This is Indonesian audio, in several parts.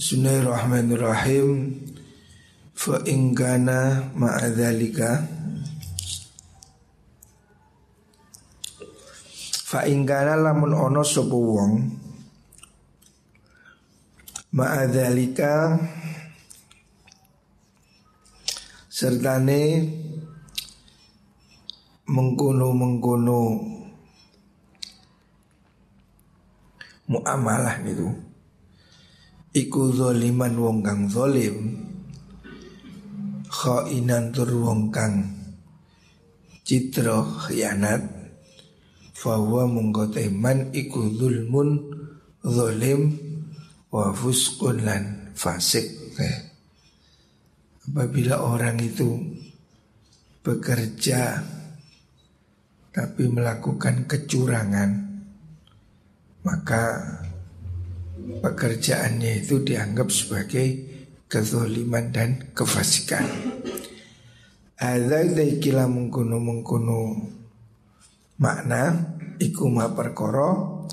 Bismillahirrahmanirrahim. Fa ingkana ma'adhalika Fa ingkana lamun ono sopo wong Ma'adhalika Sertane Mengkono-mengkono Muamalah itu iku zoliman wong kang zolim khainan tur wong kang citra khianat. Fahuwa mungko teman iku zulmun zolim wa fuskun lan fasik. Apabila orang itu bekerja tapi melakukan kecurangan maka pekerjaannya itu dianggap sebagai kezoliman dan kefasikan. Ada kila mengkuno mengkuno makna iku ma perkoro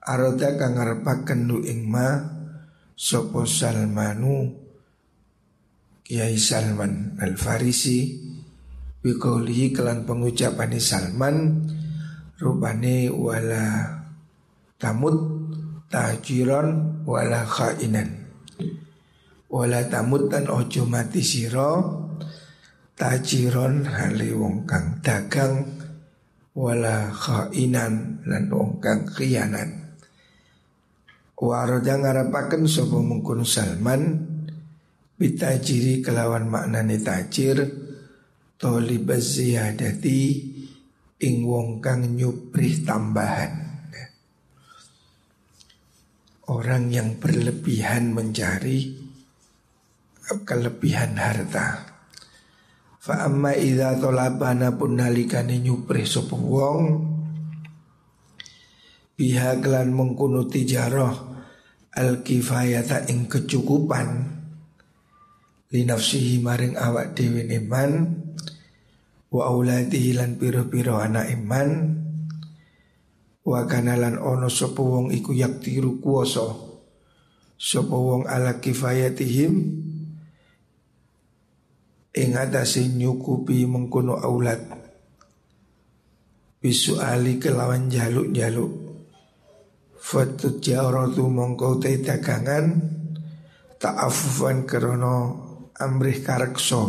aroda kang ngarepaken lu ing ma sapa Salmanu Kiai Salman Al Farisi Bikaulihi kelan pengucapan Salman Rupane wala tamut tajiran wala khainan. Wala tamut dan ojo mati siro tajiron hale wong kang dagang. Wala khainan lan wong kang khianat. Waroda ngarapaken sapa mungkun Salman bitajiri kelawan maknane tajir tolibaz ziyadati ing wong kang nyuprih tambahan orang yang berlebihan mencari kelebihan harta. Fa amma idza talabana pun nalikane nyupri sapa wong biha kelan mengkuno tijarah al kifayata ing kecukupan li nafsihi maring awak dhewe iman wa auladihi lan pira-pira anak iman Wa kanalan ono sopo wong iku yaktiru kuoso. Sopo wong ala kifayatihim Ing atase nyukupi mengkono aulat Bisu ali kelawan jaluk-jaluk. Fatut jarotu mongkau te dagangan Ta'afufan kerono amrih karekso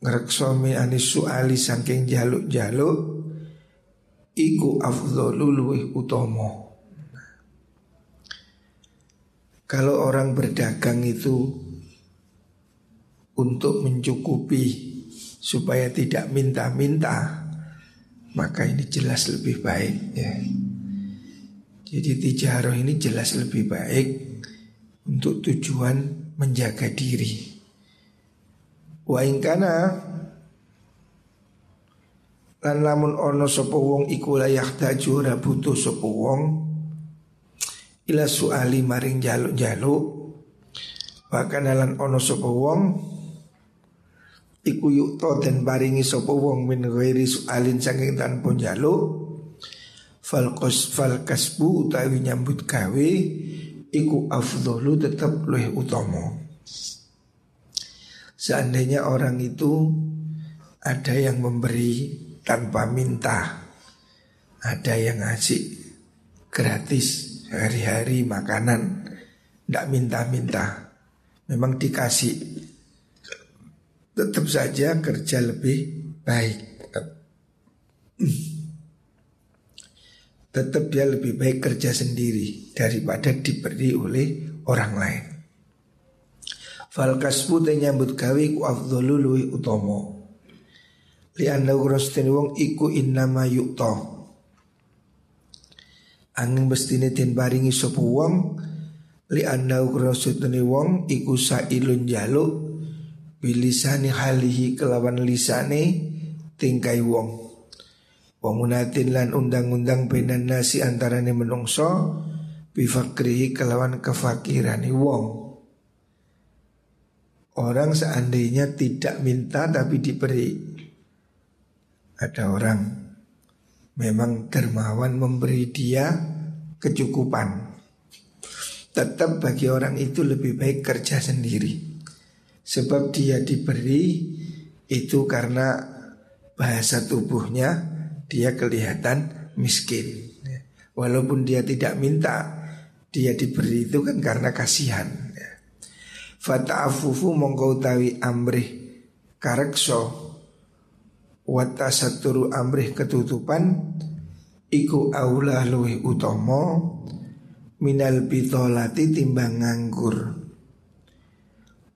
Ngerekso mi anis suali saking jaluk-jaluk iku afdhalu luwih utama. Kalau orang berdagang itu untuk mencukupi supaya tidak minta-minta, maka ini jelas lebih baik ya. Jadi tijaroh ini jelas lebih baik untuk tujuan menjaga diri. Wa ingkana Lan lamun ono sapa wong iku layak taju ora butuh sapa wong. Ila suali maring jaluk-jaluk. Bahkan lan ono sapa wong iku yukto dan baringi sapa wong min ghairi sualin saking tanpa jaluk. Fal qas fal kasbu utawi nyambut gawe iku afdhalu tetap luwih utama. Seandainya orang itu ada yang memberi tanpa minta. Ada yang ngasih gratis hari-hari makanan, tidak minta-minta. Memang dikasih. Tetap saja kerja lebih baik. Tetap dia lebih baik kerja sendiri daripada diberi oleh orang lain. Fal kasbu nyambut gawe ku afdhalu utomo. Li anda urustin wong iku innama yukto Angin bestine den baringi sopu wong Li anda urustin wong iku sailun jaluk Bilisani halihi kelawan lisane tingkai wong. Wamunatin lan undang-undang benan nasi antarane menungso Bifakrihi kelawan kefakirani wong. Orang seandainya tidak minta tapi diberi ada orang memang dermawan memberi dia kecukupan. Tetap bagi orang itu lebih baik kerja sendiri. Sebab dia diberi itu karena bahasa tubuhnya dia kelihatan miskin. Walaupun dia tidak minta Dia diberi itu kan karena kasihan. Fata'afufu mongkau tawi amrih karekso Wata saturu amrih ketutupan Iku aulah luwih utomo Minal bitolati timbang nganggur.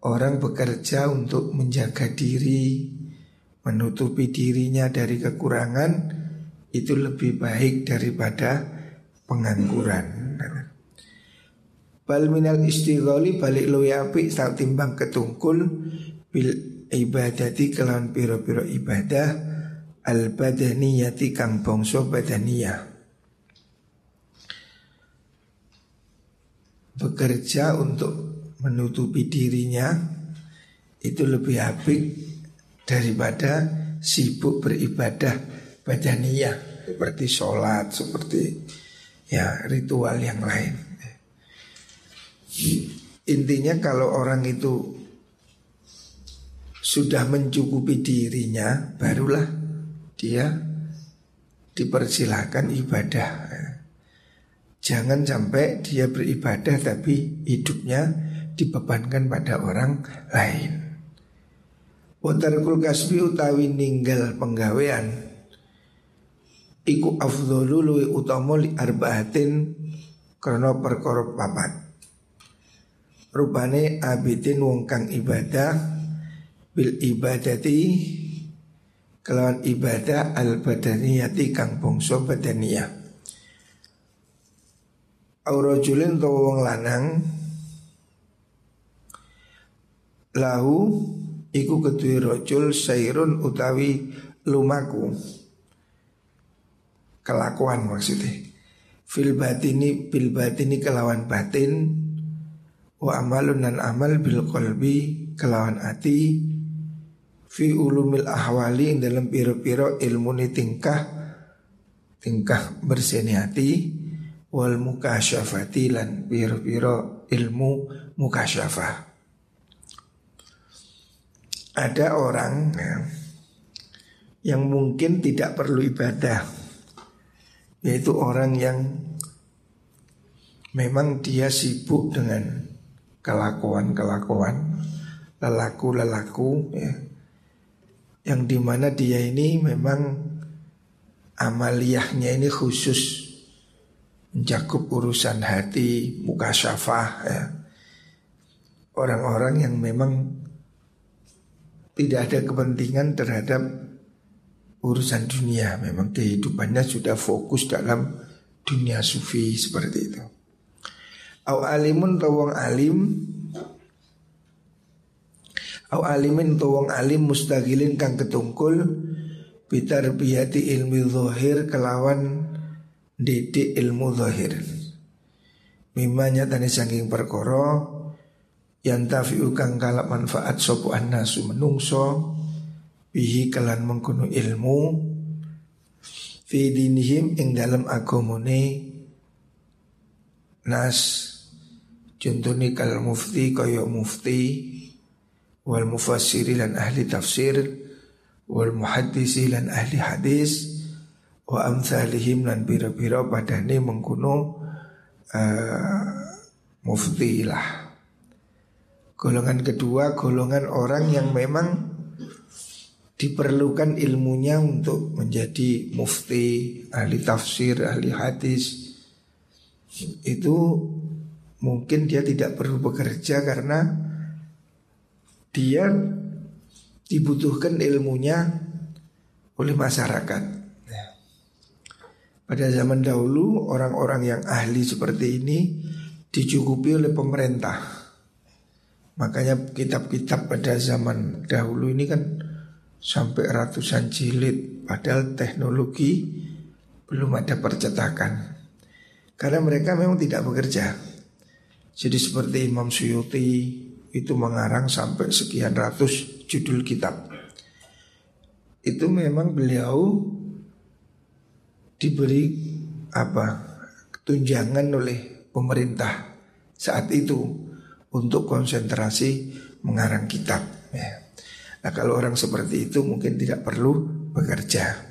Orang bekerja untuk menjaga diri Menutupi dirinya dari kekurangan Itu lebih baik daripada pengangguran. Bal minal istigholi balik luwih api saat timbang ketungkul Bil ibadati kelawan piro-piro ibadah Al badaniyati kang bongso badaniyah bekerja untuk menutupi dirinya itu lebih apik daripada sibuk beribadah badaniyah seperti sholat seperti ya ritual yang lain. Intinya kalau orang itu sudah mencukupi dirinya barulah dia dipersilahkan ibadah. Jangan sampai dia beribadah tapi hidupnya dibebankan pada orang lain. Watarkul kasbi utawi ninggal penggawean Iku afdholu luwi utama li arbaatin Karena perkara papat Rupane abidin wong kang ibadah Bil ibadati Kelawan ibadah al badaniyati kang bongso badaniyah. Aurojulin to wong lanang Lahu Iku ketui rojul sairun utawi lumaku. Kelakuan maksudnya. Fil batini bil batini kelawan batin Wa amalun dan amal bil kolbi kelawan ati Fi ulumil ahwali dalam piro-piro ilmu ni tingkah Tingkah berseni hati wal mukasyafati lan biro-biro ilmu mukasyafah. Ada orang ya, yang mungkin tidak perlu ibadah, yaitu orang yang memang dia sibuk dengan kelakuan-kelakuan, lelaku-lelaku, ya, yang di mana dia ini memang amaliyahnya ini khusus mencakup urusan hati, muka syafah ya. Orang-orang yang memang tidak ada kepentingan terhadap urusan dunia Memang kehidupannya sudah fokus dalam dunia sufi seperti itu Au alimun tawang alim Au alimin tawang alim mustagilin kang ketungkul Bitar biyati ilmi zohir kelawan didik ilmu zahir. Mimanya tani saking perkoro yang tafiu kang kalap manfaat sopo nasu menungso bihi kalan mengkuno ilmu fi dinihim ing dalam agomone nas contohnya kal mufti kaya mufti wal mufassiri lan ahli tafsir wal muhaddisi lan ahli hadis wa amsalihim lan biro-biro padane mengkuno uh, mufti lah. Golongan kedua golongan orang yang memang diperlukan ilmunya untuk menjadi mufti, ahli tafsir, ahli hadis. Itu mungkin dia tidak perlu bekerja karena dia dibutuhkan ilmunya oleh masyarakat. Pada zaman dahulu orang-orang yang ahli seperti ini dicukupi oleh pemerintah. Makanya kitab-kitab pada zaman dahulu ini kan sampai ratusan jilid padahal teknologi belum ada percetakan. Karena mereka memang tidak bekerja. Jadi seperti Imam Suyuti itu mengarang sampai sekian ratus judul kitab. Itu memang beliau diberi apa tunjangan oleh pemerintah saat itu untuk konsentrasi mengarang kitab. Ya. Nah kalau orang seperti itu mungkin tidak perlu bekerja.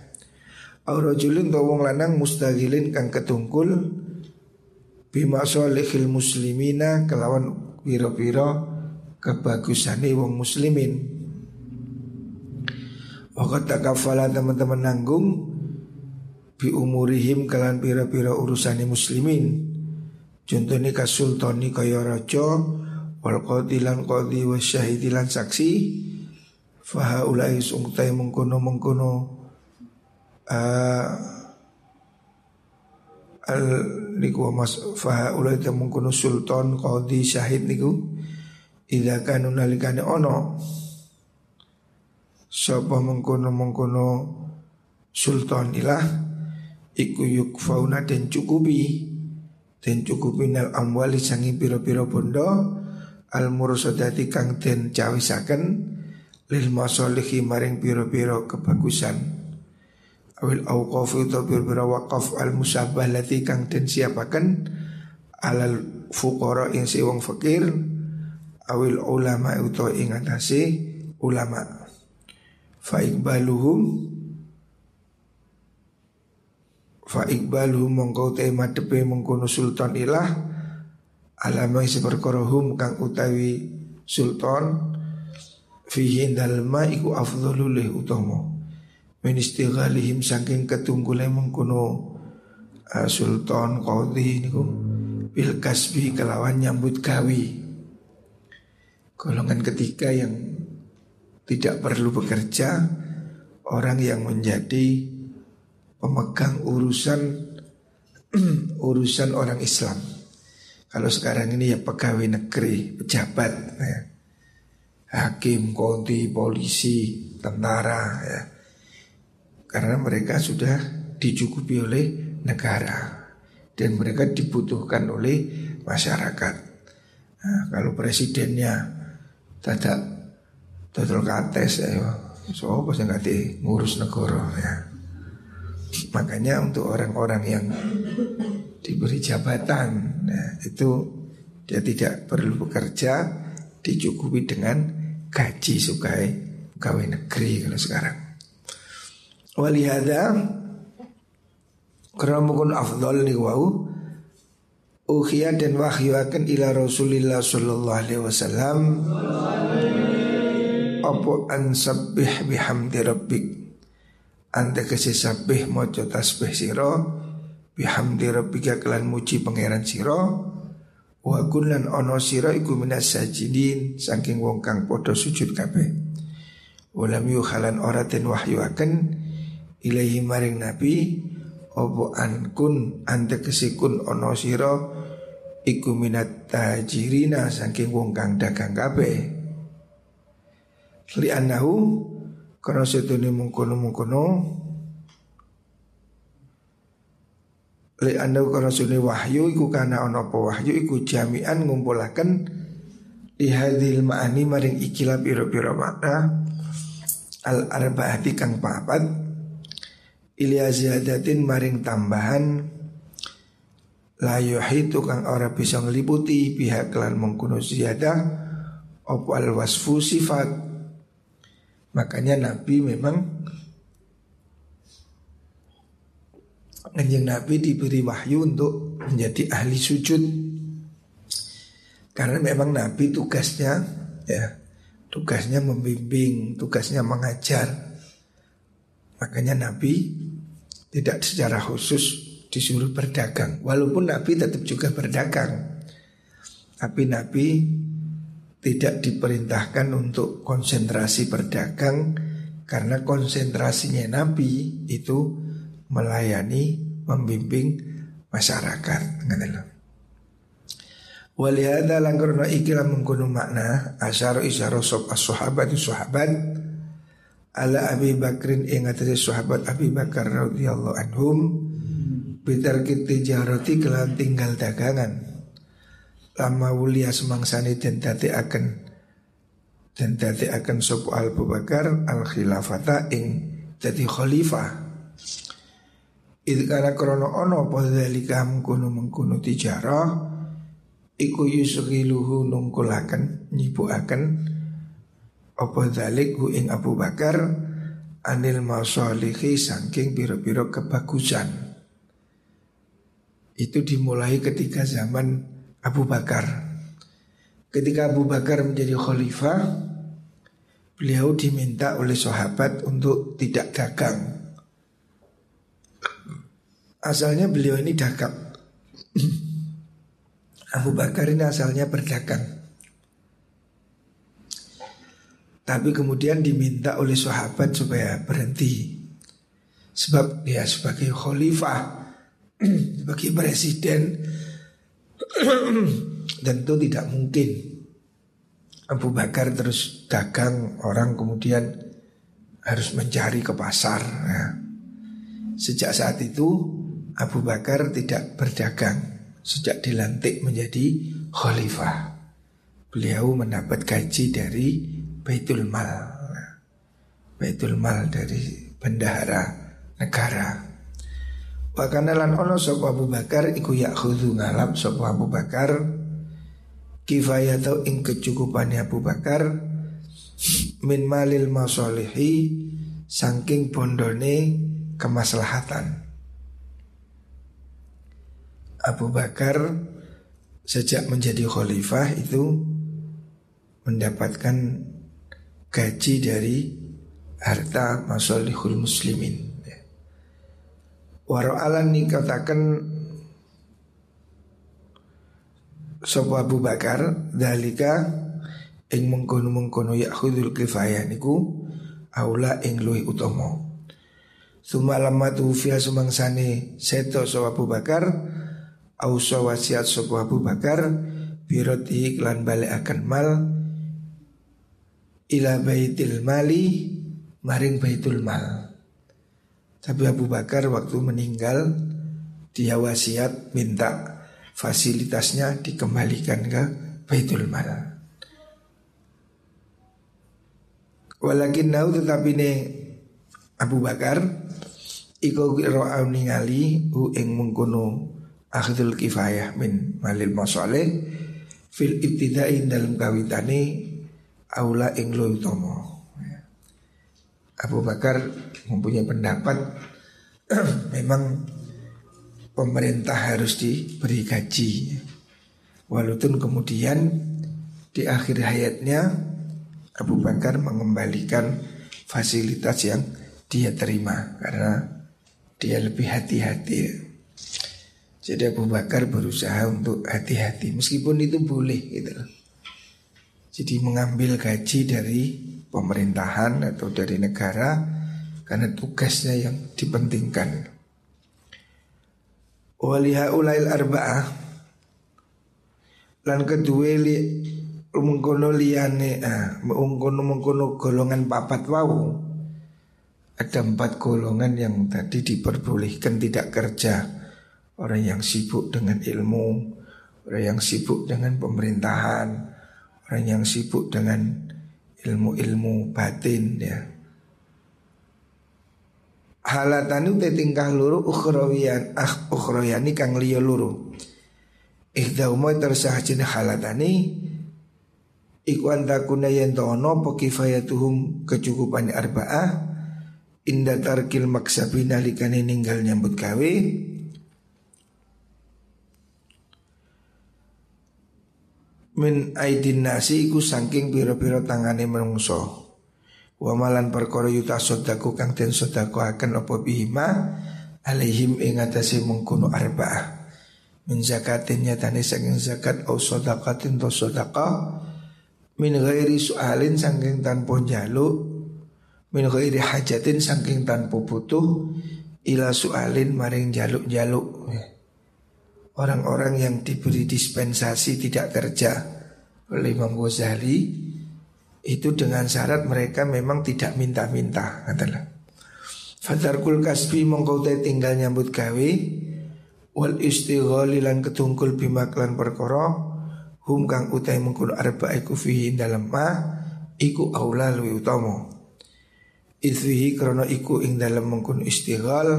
Aurajulin wong lanang mustagilin kang ketungkul bima solihil muslimina kelawan piro-piro kebagusane wong muslimin. Wakat takafala teman-teman nanggung bi umurihim kalian piro-piro urusane muslimin. Contohnya kasultani kaya raja wal qadilan qadi wa syahidilan saksi faha ulai sungtai mengkono mengkono uh, al niku mas fa ulai sultan qadi syahid niku ida kanu nalikane ono. Sapa mengkono mengkono sultan ilah iku yuk fauna dan cukupi. Dan cukupi nal amwali sangi piro-piro bondo al mursadati kang den cawisaken lil masalihi maring piro-piro kebagusan. Awil awqaf itu berbeda wakaf al musabah lati kang den siapakan alal ing si wong fakir awil ulama itu ingatasi ulama. Fa ikbaluhum fa ikbaluhum mongkau te madepe mengkono sultan ilah alamai seperkorohum kang utawi sultan fihi dalma iku afdhalul utama. Min saking ketunggule mengkono uh, sultan qadhi niku bil kasbi kelawan nyambut gawi golongan ketiga yang tidak perlu bekerja orang yang menjadi pemegang urusan urusan orang Islam kalau sekarang ini ya pegawai negeri pejabat ya. hakim konti polisi tentara ya karena mereka sudah dicukupi oleh negara dan mereka dibutuhkan oleh masyarakat. Nah, kalau presidennya tidak total kates ya, so apa sih nggak ngurus negara ya. Makanya untuk orang-orang yang diberi jabatan ya, itu dia tidak perlu bekerja dicukupi dengan gaji sukai pegawai negeri kalau sekarang. Walihada Karena mungkin afdol ni wau Ukhia dan wahyu akan ila Rasulillah sallallahu alaihi wasallam. Apa ansabih bihamdi rabbik? Anda kasih sabih mojo tasbih siro Bihamdi rabbika kelan muji pangeran siro Wa kullan ono siro iku minas sajidin Saking wong kang podo sujud kabeh. Walam yukhalan wahyu akan ilahi maring nabi opo an kun kesikun ono siro iku minat tajirina saking wong kang dagang kabeh. Li anahu karena setune mungkono mungkono li anahu karena setune wahyu iku kana ono apa wahyu iku jami'an ngumpulaken di hadil ma'ani maring ikilah piro-piro makna al arbaati kang papat Ilya ziyadatin maring tambahan layu itu kang ora bisa ngeliputi pihak kelan mengkuno ziyadah opo al wasfu sifat. Makanya Nabi memang Kanjeng Nabi diberi wahyu untuk menjadi ahli sujud. Karena memang Nabi tugasnya ya Tugasnya membimbing, tugasnya mengajar. Makanya Nabi tidak secara khusus disuruh berdagang. Walaupun Nabi tetap juga berdagang. Tapi Nabi tidak diperintahkan untuk konsentrasi berdagang karena konsentrasinya Nabi itu melayani, membimbing masyarakat. Walihada langkurna ikilah mengkuno makna asyara isyara sob as-sahabat sahabat ala Abi Bakrin ing atase sahabat Abi Bakar radhiyallahu anhum bitar tijarati kelan tinggal dagangan. Lama wulia semangsani dan dati akan dan akan sopo al Bakar al khilafata ing jadi khalifah. Itu karena krono ono podalika mengkuno mengkuno tijarah iku yusukiluhu nungkulaken nyibukaken apa dalik hu ing Abu Bakar anil masalihi saking biro-biro kebagusan itu dimulai ketika zaman Abu Bakar ketika Abu Bakar menjadi khalifah beliau diminta oleh sahabat untuk tidak dagang asalnya beliau ini dagang Abu Bakar ini asalnya berdagang. Tapi kemudian diminta oleh sahabat supaya berhenti. Sebab dia sebagai khalifah, sebagai presiden, tentu tidak mungkin Abu Bakar terus dagang orang kemudian harus mencari ke pasar. Nah, sejak saat itu Abu Bakar tidak berdagang sejak dilantik menjadi khalifah. Beliau mendapat gaji dari Baitul Mal. Baitul Mal dari bendahara negara. Bahkan lan ono sapa Abu Bakar iku yakhudhu ngalap sapa Abu Bakar kifayatau ing kecukupannya Abu Bakar min malil masolihi saking bondone kemaslahatan. Abu Bakar sejak menjadi khalifah itu mendapatkan gaji dari harta masolihul muslimin. Waro alan katakan Sopo Abu Bakar dalika ing mengkono mengkono yakhudul kifayah niku aula ing luwih utama. Sumalamma tufiya sumangsane seto sopo Abu Bakar Ausa wasiat sopo Abu Bakar Biroti iklan balik akan mal Ila baitil mali Maring baitul mal Tapi Abu Bakar waktu meninggal Dia wasiat minta Fasilitasnya dikembalikan ke baitul mal Walakin nau tetapi ini Abu Bakar Iko ro'au ningali Hu ing mengkono akhdul kifayah min malil masalih fil ibtidain dalam kawitane aula ing tomo. Abu Bakar mempunyai pendapat memang pemerintah harus diberi gaji. Walaupun kemudian di akhir hayatnya Abu Bakar mengembalikan fasilitas yang dia terima karena dia lebih hati-hati jadi Abu Bakar berusaha untuk hati-hati meskipun itu boleh gitu Jadi mengambil gaji dari pemerintahan atau dari negara karena tugasnya yang dipentingkan. Waliha ulail arba'ah. Lan kedua li mengkono liyane ah mengkono mengkono golongan papat wau. Ada empat golongan yang tadi diperbolehkan tidak kerja. Orang yang sibuk dengan ilmu, orang yang sibuk dengan pemerintahan, orang yang sibuk dengan ilmu-ilmu batin ya. Halatanu te tingkah luru ukhrawiyan ah ukhrayani kang liya luru. Ihdauma tersah halatani iku antakuna yen ono apa kifayatuhum kecukupan arba'ah inda tarkil maksabina likane ninggal nyambut gawe min aidin nasi iku saking pira-pira tangane menungso. Wa malan perkara yuta sodaku kang den sodako akan apa bihima alaihim ing atase mengkono arba'ah. Min zakatin nyatane saking zakat au sodakatin to sodaka min ghairi sualin saking tanpa jaluk min ghairi hajatin saking tanpa butuh ila sualin maring jaluk-jaluk. Orang-orang yang diberi dispensasi tidak kerja oleh Imam Ghazali itu dengan syarat mereka memang tidak minta-minta katalah. Fadarkul kasbi mongkau tinggal nyambut gawe wal istighali lan ketungkul bimaklan perkara hum kang utai mengkul arba iku fihi dalam ma iku aula luwi utama. Izwihi krono iku ing dalam mengkun istighal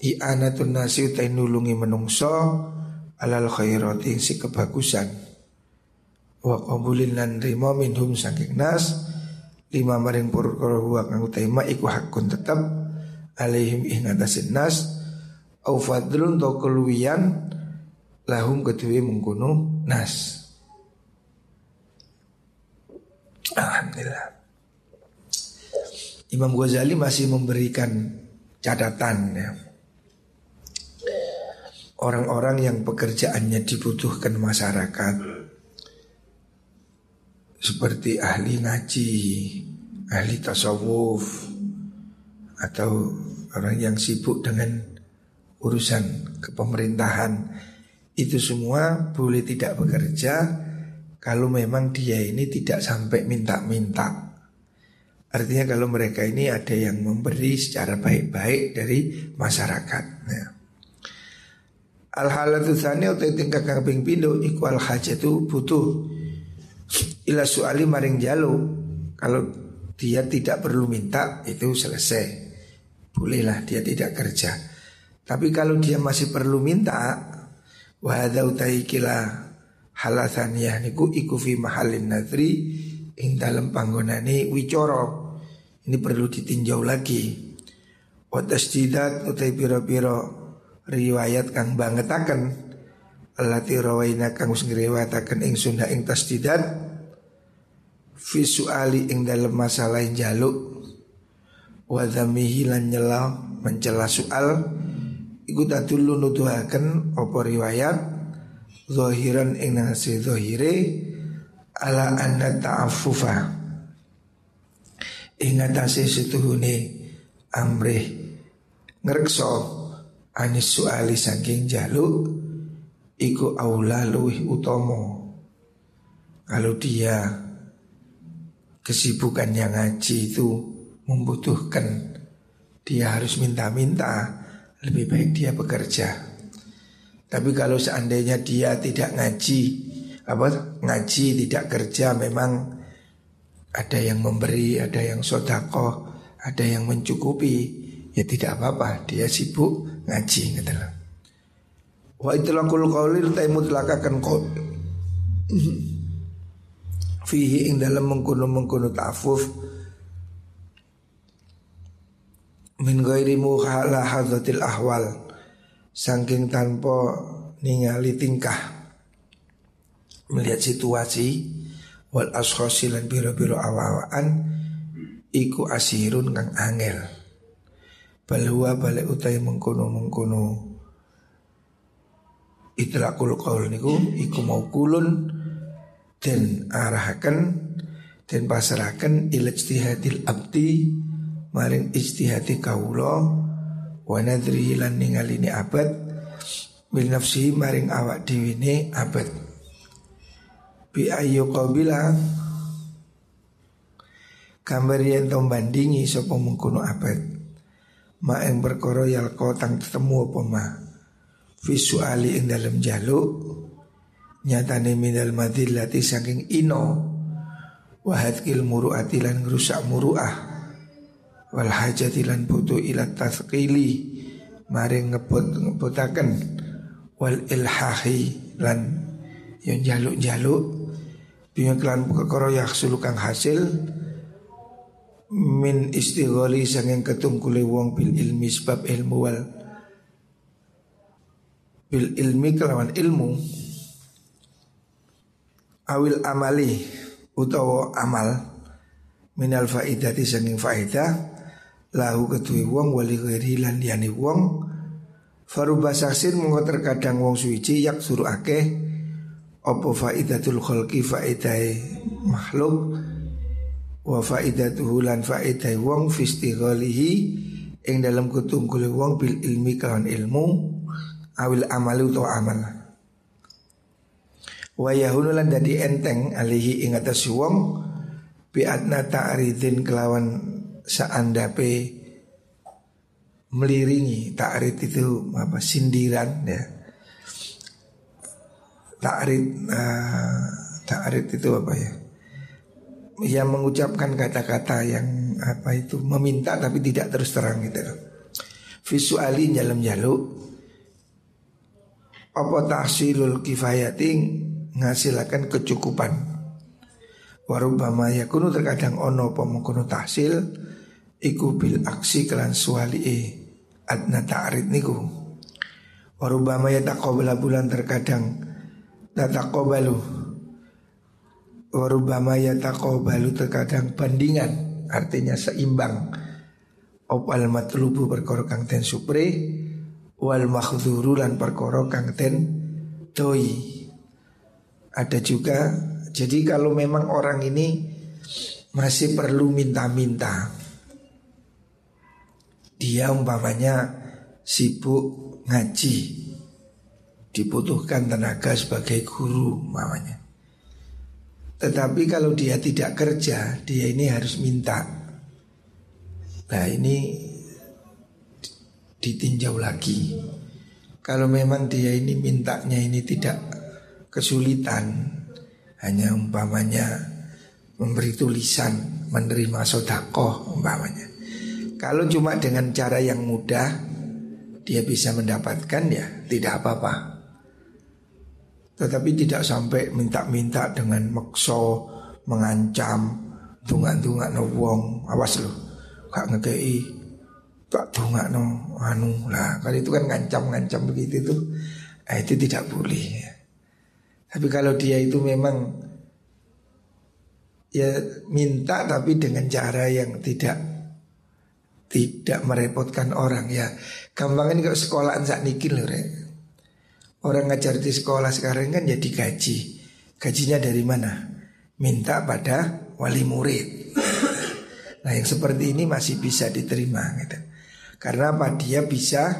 i'anatun nasi utai nulungi menungso alal khairati si kebagusan. Wa qabulin lan rimo minhum saking nas lima maring perkara huwa kang utaima iku hakun tetep alaihim ing nas au fadlun to keluwian lahum kedue mengkono nas. Alhamdulillah. Imam Ghazali masih memberikan catatan ya. Orang-orang yang pekerjaannya dibutuhkan masyarakat Seperti ahli ngaji, ahli tasawuf Atau orang yang sibuk dengan urusan kepemerintahan Itu semua boleh tidak bekerja Kalau memang dia ini tidak sampai minta-minta Artinya kalau mereka ini ada yang memberi secara baik-baik dari masyarakat. Ya. Al halatu tsani atau tingkah kambing pindo iku al butuh ila suali maring jalu. Kalau dia tidak perlu minta itu selesai. Bolehlah dia tidak kerja. Tapi kalau dia masih perlu minta wa hadza utaikila halathaniyah niku iku fi mahallin nadri ing dalam panggonane wicoro ini perlu ditinjau lagi. Watas tidak utai piro-piro riwayat kang bangetaken. Alati rawaina kang wis ngriwayataken ing sunda ing tasdidat fi suali ing dalam masalah jaluk wa dzamihi lan nyela mencela soal iku tatulu nuduhaken apa riwayat? Zahiran ing nasi zahire ala anna ta'affufa. Ingatasi setuhune amrih ngrekso anis suali saking jaluk iku aula luwih utomo kalau dia kesibukan yang ngaji itu membutuhkan dia harus minta-minta lebih baik dia bekerja tapi kalau seandainya dia tidak ngaji apa ngaji tidak kerja memang ada yang memberi, ada yang sodako, ada yang mencukupi, ya tidak apa-apa. Dia sibuk ngaji gitu loh. Wa itlaqul qawli ta mutlakakan qaul. Fihi ing dalam mengkono-mengkono ta'fuf. Min ghairi muhalahadzatil ahwal. Saking tanpa ningali tingkah. Melihat situasi. Wal ashkhasi lan biro-biro awaan iku asirun kang angel balwa balik utai mengkono-mengkono. Itlaqul qaul niku iku mau kulun dan arahkan dan pasrahkan ila ijtihadil abdi maring ijtihadi kaula wa nadri lan ningalini abad bil nafsi maring awak dhewe abad. Bi ayu qabila gambar yang bandingi sapa mengkono abad ma yang perkara yalqa tang ketemu apa ma? Visuali ing dalam jaluk nyatane minal madillati saking ino wahad kil muru'ati lan ngrusak muru'ah wal hajati lan butuh ila tasqili maring ngebut ngebutaken wal ilhahi lan yang jaluk-jaluk Bima kelan perkara yahsulu kang hasil min istighali sanging ketungkule wong bil ilmi sebab ilmu wal bil ilmi kelawan ilmu awil amali utawa amal minal faidati sanging faidah lahu ketui wong wali ghairi lan wong. Faruba saksin mongko terkadang wong suci yak suruh akeh apa faidatul khalqi faidai makhluk wa faidatuhu lan faidai wong fi istighalihi ing dalam kutunggule wong bil ilmi kawan ilmu awil amalu to amal. Wa yahunu lan dadi enteng alihi ing atas wong bi adna ta'ridin kelawan saandape meliringi. Ta'rid itu apa? Sindiran ya. Ta'rid uh, Ta'rid itu apa ya Yang mengucapkan kata-kata yang apa itu Meminta tapi tidak terus terang gitu loh. Visuali dalam jaluk Apa tahsilul kifayati ngasilakan kecukupan. Warubama yakunu terkadang ono apa mengkono tahsil Iku bil aksi kelan e Adna ta'arid niku. Warubama ya takobala bulan terkadang Tatakobalu Warubama ya takobalu terkadang bandingan Artinya seimbang Opal matlubu perkara kang ten supre Wal makhduru lan perkara kang ten doi Ada juga Jadi kalau memang orang ini Masih perlu minta-minta Dia umpamanya sibuk ngaji dibutuhkan tenaga sebagai guru mamanya. Tetapi kalau dia tidak kerja, dia ini harus minta. Nah ini ditinjau lagi. Kalau memang dia ini mintanya ini tidak kesulitan, hanya umpamanya memberi tulisan, menerima sodakoh umpamanya. Kalau cuma dengan cara yang mudah, dia bisa mendapatkan ya tidak apa-apa. Tetapi tidak sampai minta-minta dengan makso mengancam, tunggak-tunggak no wong, awas loh, gak ngekei, tak tunggak no anu lah. Kalau itu kan ngancam-ngancam begitu itu, eh, itu tidak boleh. Ya. Tapi kalau dia itu memang ya minta tapi dengan cara yang tidak tidak merepotkan orang ya. Gampang ini kalau sekolahan saat niki loh. Orang ngajar di sekolah sekarang kan jadi gaji. Gajinya dari mana? Minta pada wali murid. Nah yang seperti ini masih bisa diterima gitu. Karena apa? Dia bisa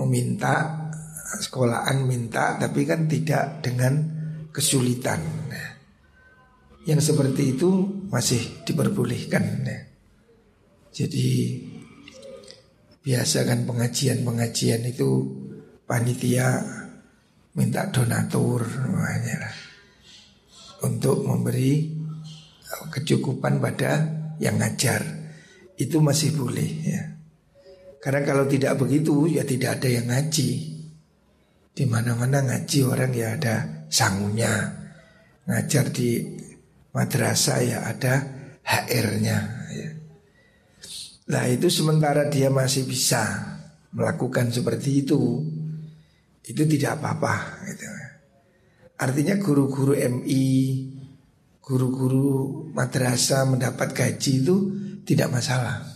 meminta sekolahan minta tapi kan tidak dengan kesulitan. Yang seperti itu masih diperbolehkan. Nah. Jadi biasa kan pengajian-pengajian itu panitia minta donatur lah, untuk memberi kecukupan pada yang ngajar itu masih boleh ya. Karena kalau tidak begitu ya tidak ada yang ngaji. Di mana-mana ngaji orang ya ada sangunya. Ngajar di madrasah ya ada HR-nya ya. Nah itu sementara dia masih bisa melakukan seperti itu Itu tidak apa-apa gitu. Artinya guru-guru MI Guru-guru madrasah mendapat gaji itu tidak masalah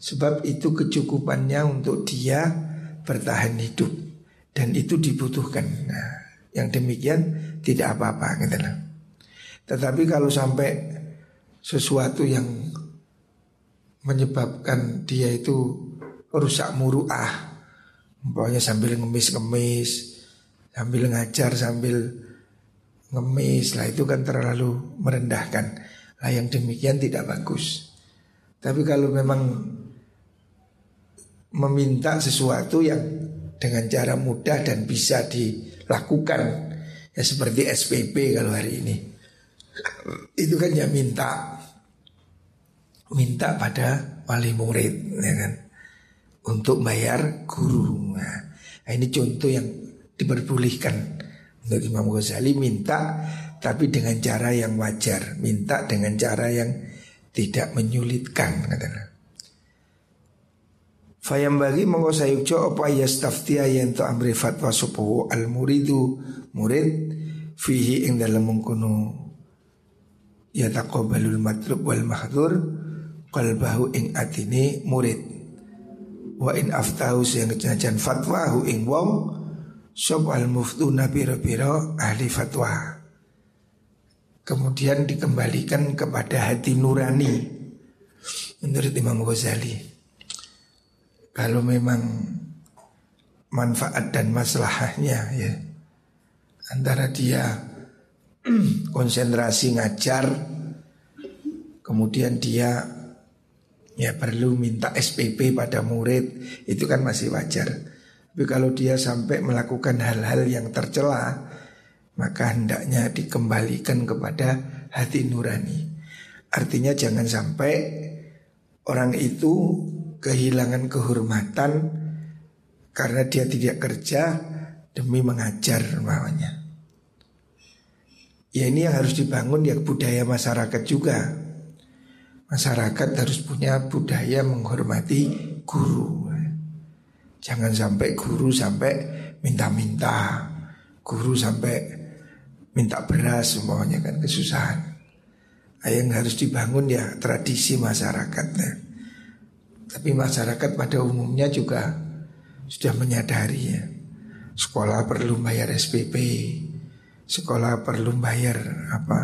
Sebab itu kecukupannya untuk dia bertahan hidup Dan itu dibutuhkan Nah yang demikian tidak apa-apa gitu Tetapi kalau sampai sesuatu yang menyebabkan dia itu rusak muruah. Pokoknya sambil ngemis-ngemis, sambil ngajar, sambil ngemis lah itu kan terlalu merendahkan. Lah yang demikian tidak bagus. Tapi kalau memang meminta sesuatu yang dengan cara mudah dan bisa dilakukan ya seperti SPP kalau hari ini itu kan ya minta minta pada wali murid ya kan untuk bayar guru. Nah, ini contoh yang diperbolehkan untuk Imam Ghazali minta tapi dengan cara yang wajar, minta dengan cara yang tidak menyulitkan katanya. Fayam bagi monggo sayukjo apa yastaftiya yang to amri fatwa subuh al muridu murid fihi ing dalam mengkono ya taqabbalul matlub wal mahdur qalbahu ing atine murid wa in aftahu sing kejajan fatwa hu ing wong sop al pira-pira ahli fatwa. Kemudian dikembalikan kepada hati nurani. Menurut Imam Ghazali kalau memang manfaat dan masalahnya ya antara dia konsentrasi ngajar kemudian dia ya perlu minta SPP pada murid itu kan masih wajar. Tapi kalau dia sampai melakukan hal-hal yang tercela maka hendaknya dikembalikan kepada hati nurani. Artinya jangan sampai orang itu kehilangan kehormatan karena dia tidak kerja demi mengajar namanya. Ya ini yang harus dibangun ya budaya masyarakat juga. Masyarakat harus punya budaya menghormati guru. Jangan sampai guru sampai minta-minta, guru sampai minta beras semuanya kan kesusahan. Nah, yang harus dibangun ya tradisi masyarakatnya. Tapi masyarakat pada umumnya juga sudah menyadari ya. Sekolah perlu bayar SPP, sekolah perlu bayar apa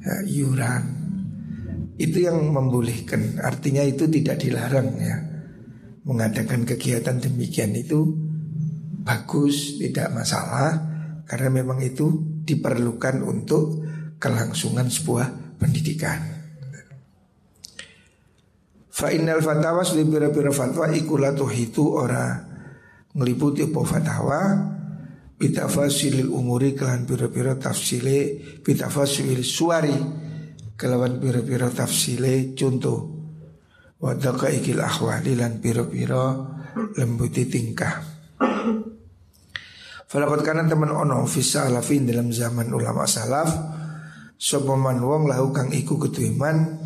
ya, iuran itu yang membolehkan. Artinya itu tidak dilarang ya. Mengadakan kegiatan demikian itu bagus tidak masalah karena memang itu diperlukan untuk kelangsungan sebuah pendidikan. Fa innal fatwa pira-pira fatwa ikulatuh itu ora ngeliputi apa fatwa bitafasilil umuri kelan pira-pira tafsile bitafasilil suari kelawan pira-pira tafsile contoh wadaka ikil ahwali lan pira-pira lembuti tingkah. Falakot kanan teman ono fisa alafin dalam zaman ulama salaf Sopaman wong lahu kang iku ketuiman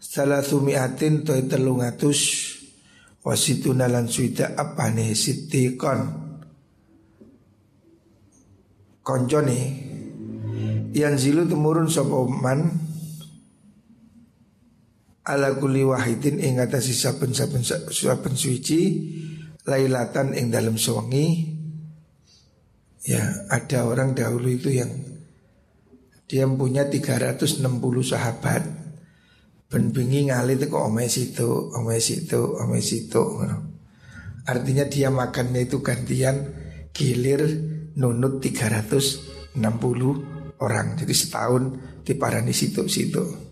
Salah sumiatin toy telungatus Wasituna lan suida apane sitikon koncone yang zilu temurun sopoman ala kuli wahidin ing atase saben-saben saben suci lailatan ing dalam sewengi ya ada orang dahulu itu yang dia punya 360 sahabat ben bengi ngali itu kok omai situ omai situ omai situ artinya dia makannya itu gantian gilir nunut 360 orang. Jadi setahun di parani situ-situ.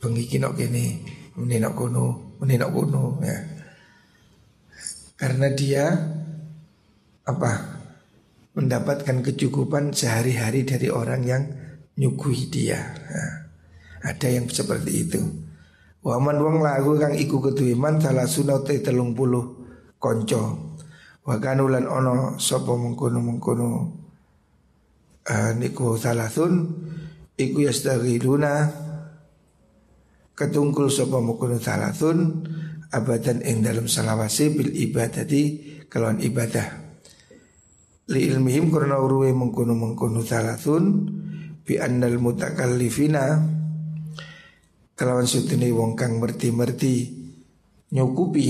Bengi kino kene, meninok kuno, meninok kuno ya. Karena dia apa? Mendapatkan kecukupan sehari-hari dari orang yang nyuguhi dia. Nah, ada yang seperti itu. Waman wong lagu kang iku ketuiman salah sunau telung puluh konco Wa kanulan ono sopo mengkono mengkono uh, niku salasun iku yastaghiluna ketungkul sopo mengkono salasun abadan ing dalam salawasi bil ibadati kelawan ibadah. Li ilmihim karena uruwe mengkono mengkono salasun bi annal mutakallifina kelawan sutune wong kang merti-merti nyukupi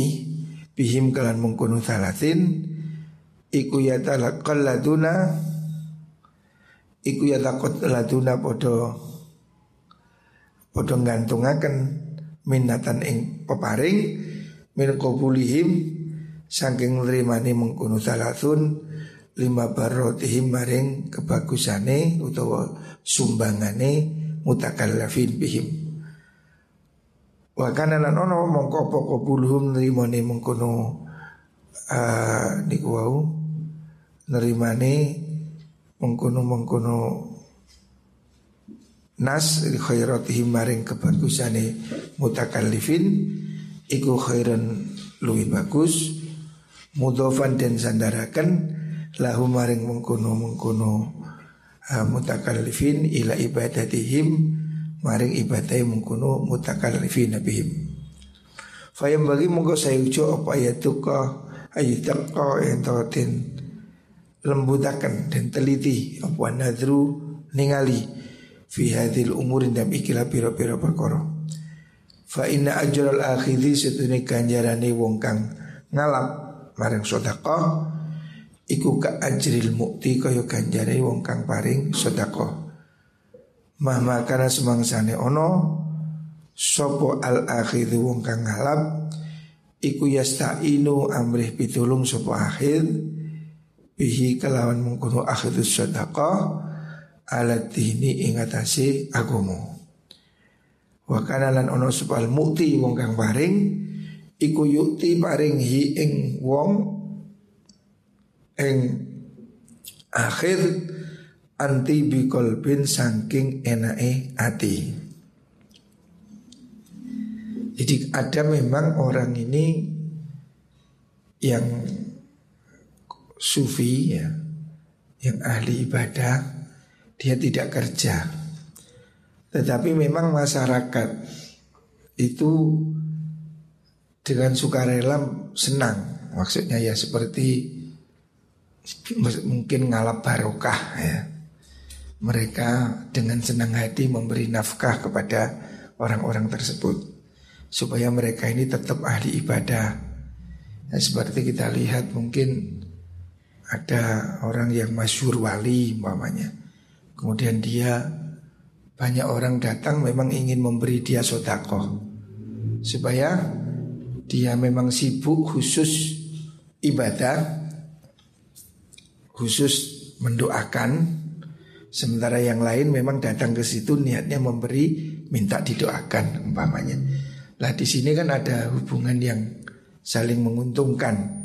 bihim kalan mengkono salatin iku yatalaqal laduna iku yatakot laduna podo podo gantungaken minatan ing peparing min qabulihim saking nrimani mengkono salatun lima barotihim maring kebagusane utawa sumbangane mutakallafin bihim. Wa kana lan ono mongko pokok buluhum nrimane mengkono uh, niku wau nerimane mengkono-mengkono nas khairatihim maring kebagusane mutakallifin iku khairan luwih bagus. Mudhofan dan sandarakan lahu maring mengkono-mengkono uh, mutakallifin ila ibadatihim maring ibadai mengkono mutakallifin bihim. Fayam bagi mongko sayujo apa ya tuka ayataka entotin lembutakan dan teliti apa nadru ningali fi hadhil umurin dan ikilah pira-pira perkara. Fa inna ajral akhidhi setune ganjarane wong kang ngalap marang sedekah iku ka ajril mukti kaya ganjare wong kang paring sedekah. Mahma kana semangsane ono sopo al akhidhi wong kang ngalap iku yastainu amrih pitulung sopo akhir bihi kelawan mengkono akhirus sedekah alat dini ingatasi agomo. Wa kana lan ono sepal mukti wong kang paring iku yukti paring hi ing wong ing akhir anti bikolbin saking enae ati. Jadi ada memang orang ini yang sufi ya yang ahli ibadah dia tidak kerja. Tetapi memang masyarakat itu dengan sukarela senang. Maksudnya ya seperti mungkin ngalap barokah ya. Mereka dengan senang hati memberi nafkah kepada orang-orang tersebut supaya mereka ini tetap ahli ibadah. Ya, seperti kita lihat mungkin ada orang yang masyur wali umpamanya. Kemudian dia banyak orang datang memang ingin memberi dia sodakoh supaya dia memang sibuk khusus ibadah khusus mendoakan sementara yang lain memang datang ke situ niatnya memberi minta didoakan umpamanya. Lah di sini kan ada hubungan yang saling menguntungkan.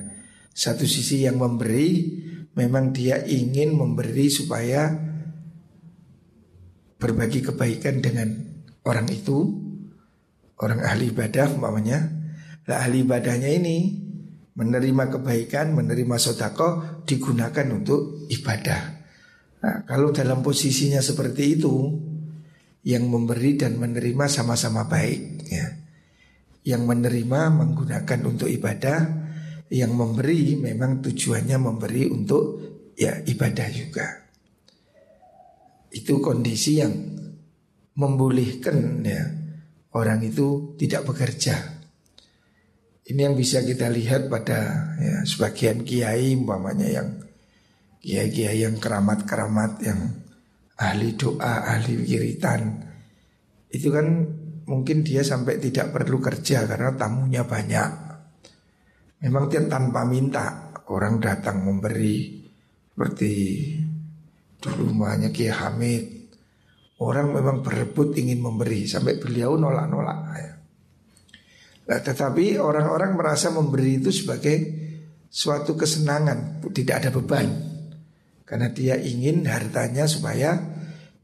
Satu sisi yang memberi memang dia ingin memberi supaya berbagi kebaikan dengan orang itu, orang ahli ibadah umpamanya. Lah ahli ibadahnya ini menerima kebaikan, menerima sodako digunakan untuk ibadah. Nah, kalau dalam posisinya seperti itu, yang memberi dan menerima sama-sama baik. Ya. Yang menerima menggunakan untuk ibadah, yang memberi memang tujuannya memberi untuk ya ibadah juga. Itu kondisi yang membolehkan ya orang itu tidak bekerja ini yang bisa kita lihat pada ya, sebagian kiai umpamanya yang kiai-kiai yang keramat-keramat yang ahli doa, ahli wiritan. Itu kan mungkin dia sampai tidak perlu kerja karena tamunya banyak. Memang dia tanpa minta orang datang memberi seperti rumahnya Kiai Hamid. Orang memang berebut ingin memberi sampai beliau nolak-nolak. Nah, tetapi orang-orang merasa memberi itu sebagai suatu kesenangan, tidak ada beban. Karena dia ingin hartanya supaya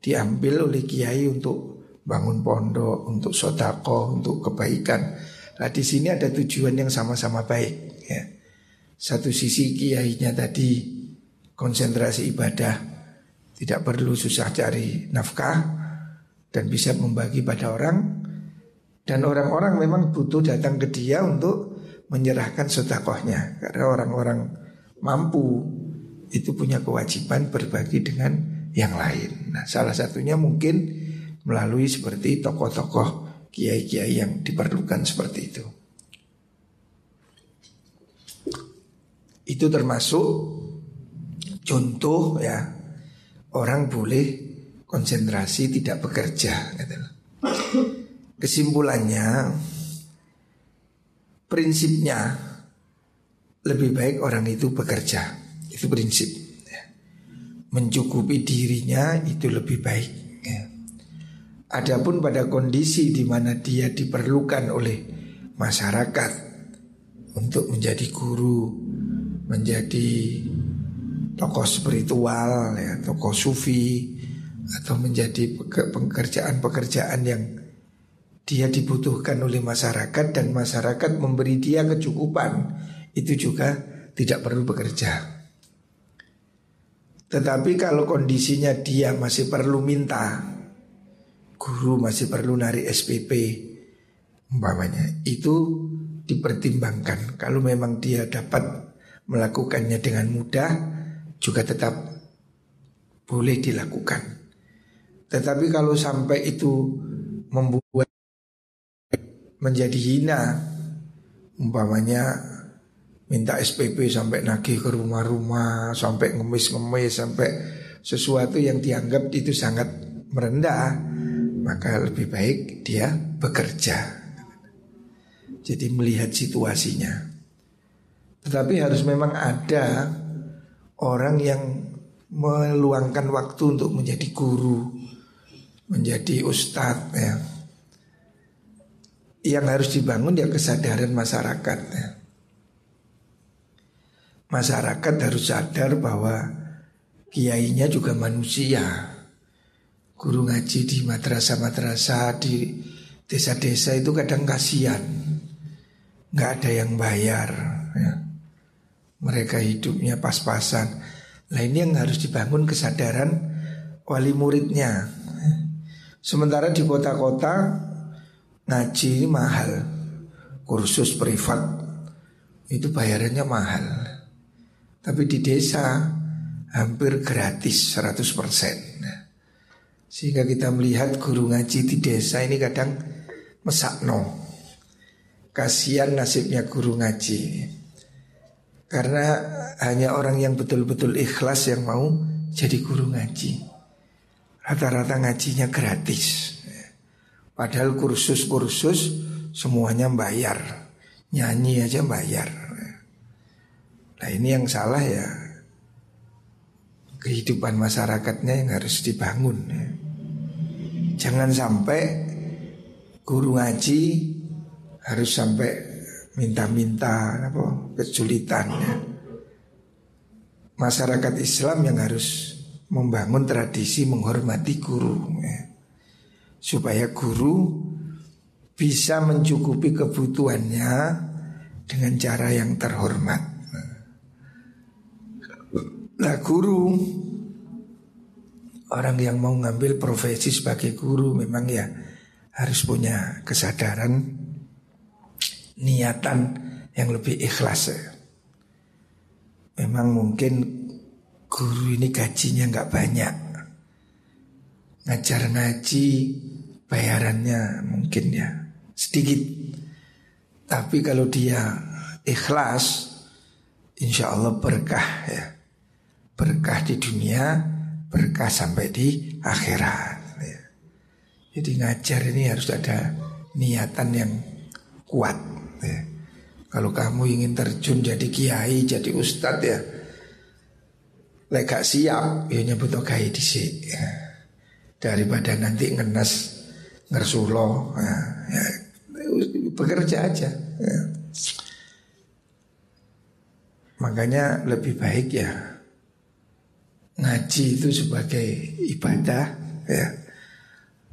diambil oleh kiai untuk bangun pondok, untuk sodako, untuk kebaikan. Nah di sini ada tujuan yang sama-sama baik. Ya. Satu sisi kiainya tadi konsentrasi ibadah, tidak perlu susah cari nafkah dan bisa membagi pada orang. Dan orang-orang memang butuh datang ke dia untuk menyerahkan sodakohnya Karena orang-orang mampu itu punya kewajiban berbagi dengan yang lain. Nah salah satunya mungkin melalui seperti tokoh-tokoh kiai-kiai yang diperlukan seperti itu. Itu termasuk contoh ya Orang boleh konsentrasi tidak bekerja Kesimpulannya Prinsipnya Lebih baik orang itu bekerja Itu prinsip ya. Mencukupi dirinya itu lebih baik ya. Adapun pada kondisi di mana dia diperlukan oleh masyarakat Untuk menjadi guru Menjadi tokoh spiritual ya, Tokoh sufi Atau menjadi pekerjaan-pekerjaan yang dia dibutuhkan oleh masyarakat dan masyarakat memberi dia kecukupan, itu juga tidak perlu bekerja. Tetapi kalau kondisinya dia masih perlu minta, guru masih perlu narik SPP, umpamanya, itu dipertimbangkan. Kalau memang dia dapat melakukannya dengan mudah, juga tetap boleh dilakukan. Tetapi kalau sampai itu membuat menjadi hina umpamanya minta SPP sampai nagih ke rumah-rumah sampai ngemis-ngemis sampai sesuatu yang dianggap itu sangat merendah maka lebih baik dia bekerja jadi melihat situasinya tetapi harus memang ada orang yang meluangkan waktu untuk menjadi guru menjadi ustadz ya yang harus dibangun ya kesadaran masyarakat. Ya. Masyarakat harus sadar bahwa kiainya juga manusia. Guru ngaji di madrasah-madrasah di desa-desa itu kadang kasihan, nggak ada yang bayar. Ya. Mereka hidupnya pas-pasan. Nah ini yang harus dibangun kesadaran wali muridnya. Sementara di kota-kota ngaji ini mahal. Kursus privat itu bayarannya mahal. Tapi di desa hampir gratis 100%. Sehingga kita melihat guru ngaji di desa ini kadang mesakno. Kasihan nasibnya guru ngaji. Karena hanya orang yang betul-betul ikhlas yang mau jadi guru ngaji. Rata-rata ngajinya gratis. Padahal kursus-kursus semuanya bayar. Nyanyi aja bayar. Nah ini yang salah ya kehidupan masyarakatnya yang harus dibangun. Jangan sampai guru ngaji harus sampai minta-minta apa kesulitan. Ya. Masyarakat Islam yang harus membangun tradisi menghormati guru ya. supaya guru bisa mencukupi kebutuhannya dengan cara yang terhormat. Nah guru Orang yang mau ngambil profesi sebagai guru Memang ya harus punya kesadaran Niatan yang lebih ikhlas. Memang mungkin guru ini gajinya nggak banyak Ngajar ngaji bayarannya mungkin ya sedikit Tapi kalau dia ikhlas Insya Allah berkah ya berkah di dunia, berkah sampai di akhirat. Ya. Jadi ngajar ini harus ada niatan yang kuat. Ya. Kalau kamu ingin terjun jadi kiai, jadi ustadz ya, lega siap, ya nyebut kiai di. Ya. Daripada nanti ngenes ngersulo, ya, ya, bekerja aja. Ya. Makanya lebih baik ya ngaji itu sebagai ibadah ya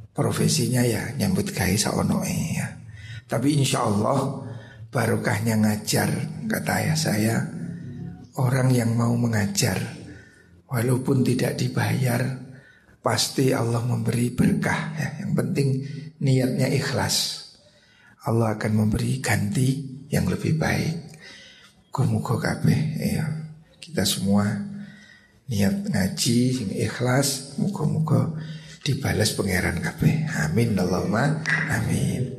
profesinya ya nyambut gawe saonoe ya. Tapi insya Allah barokahnya ngajar kata ayah saya orang yang mau mengajar walaupun tidak dibayar pasti Allah memberi berkah ya. Yang penting niatnya ikhlas. Allah akan memberi ganti yang lebih baik. Kumuko kabeh ya. Kita semua niat ngaji sing ikhlas muga-muga dibalas pangeran kabeh amin Allahumma amin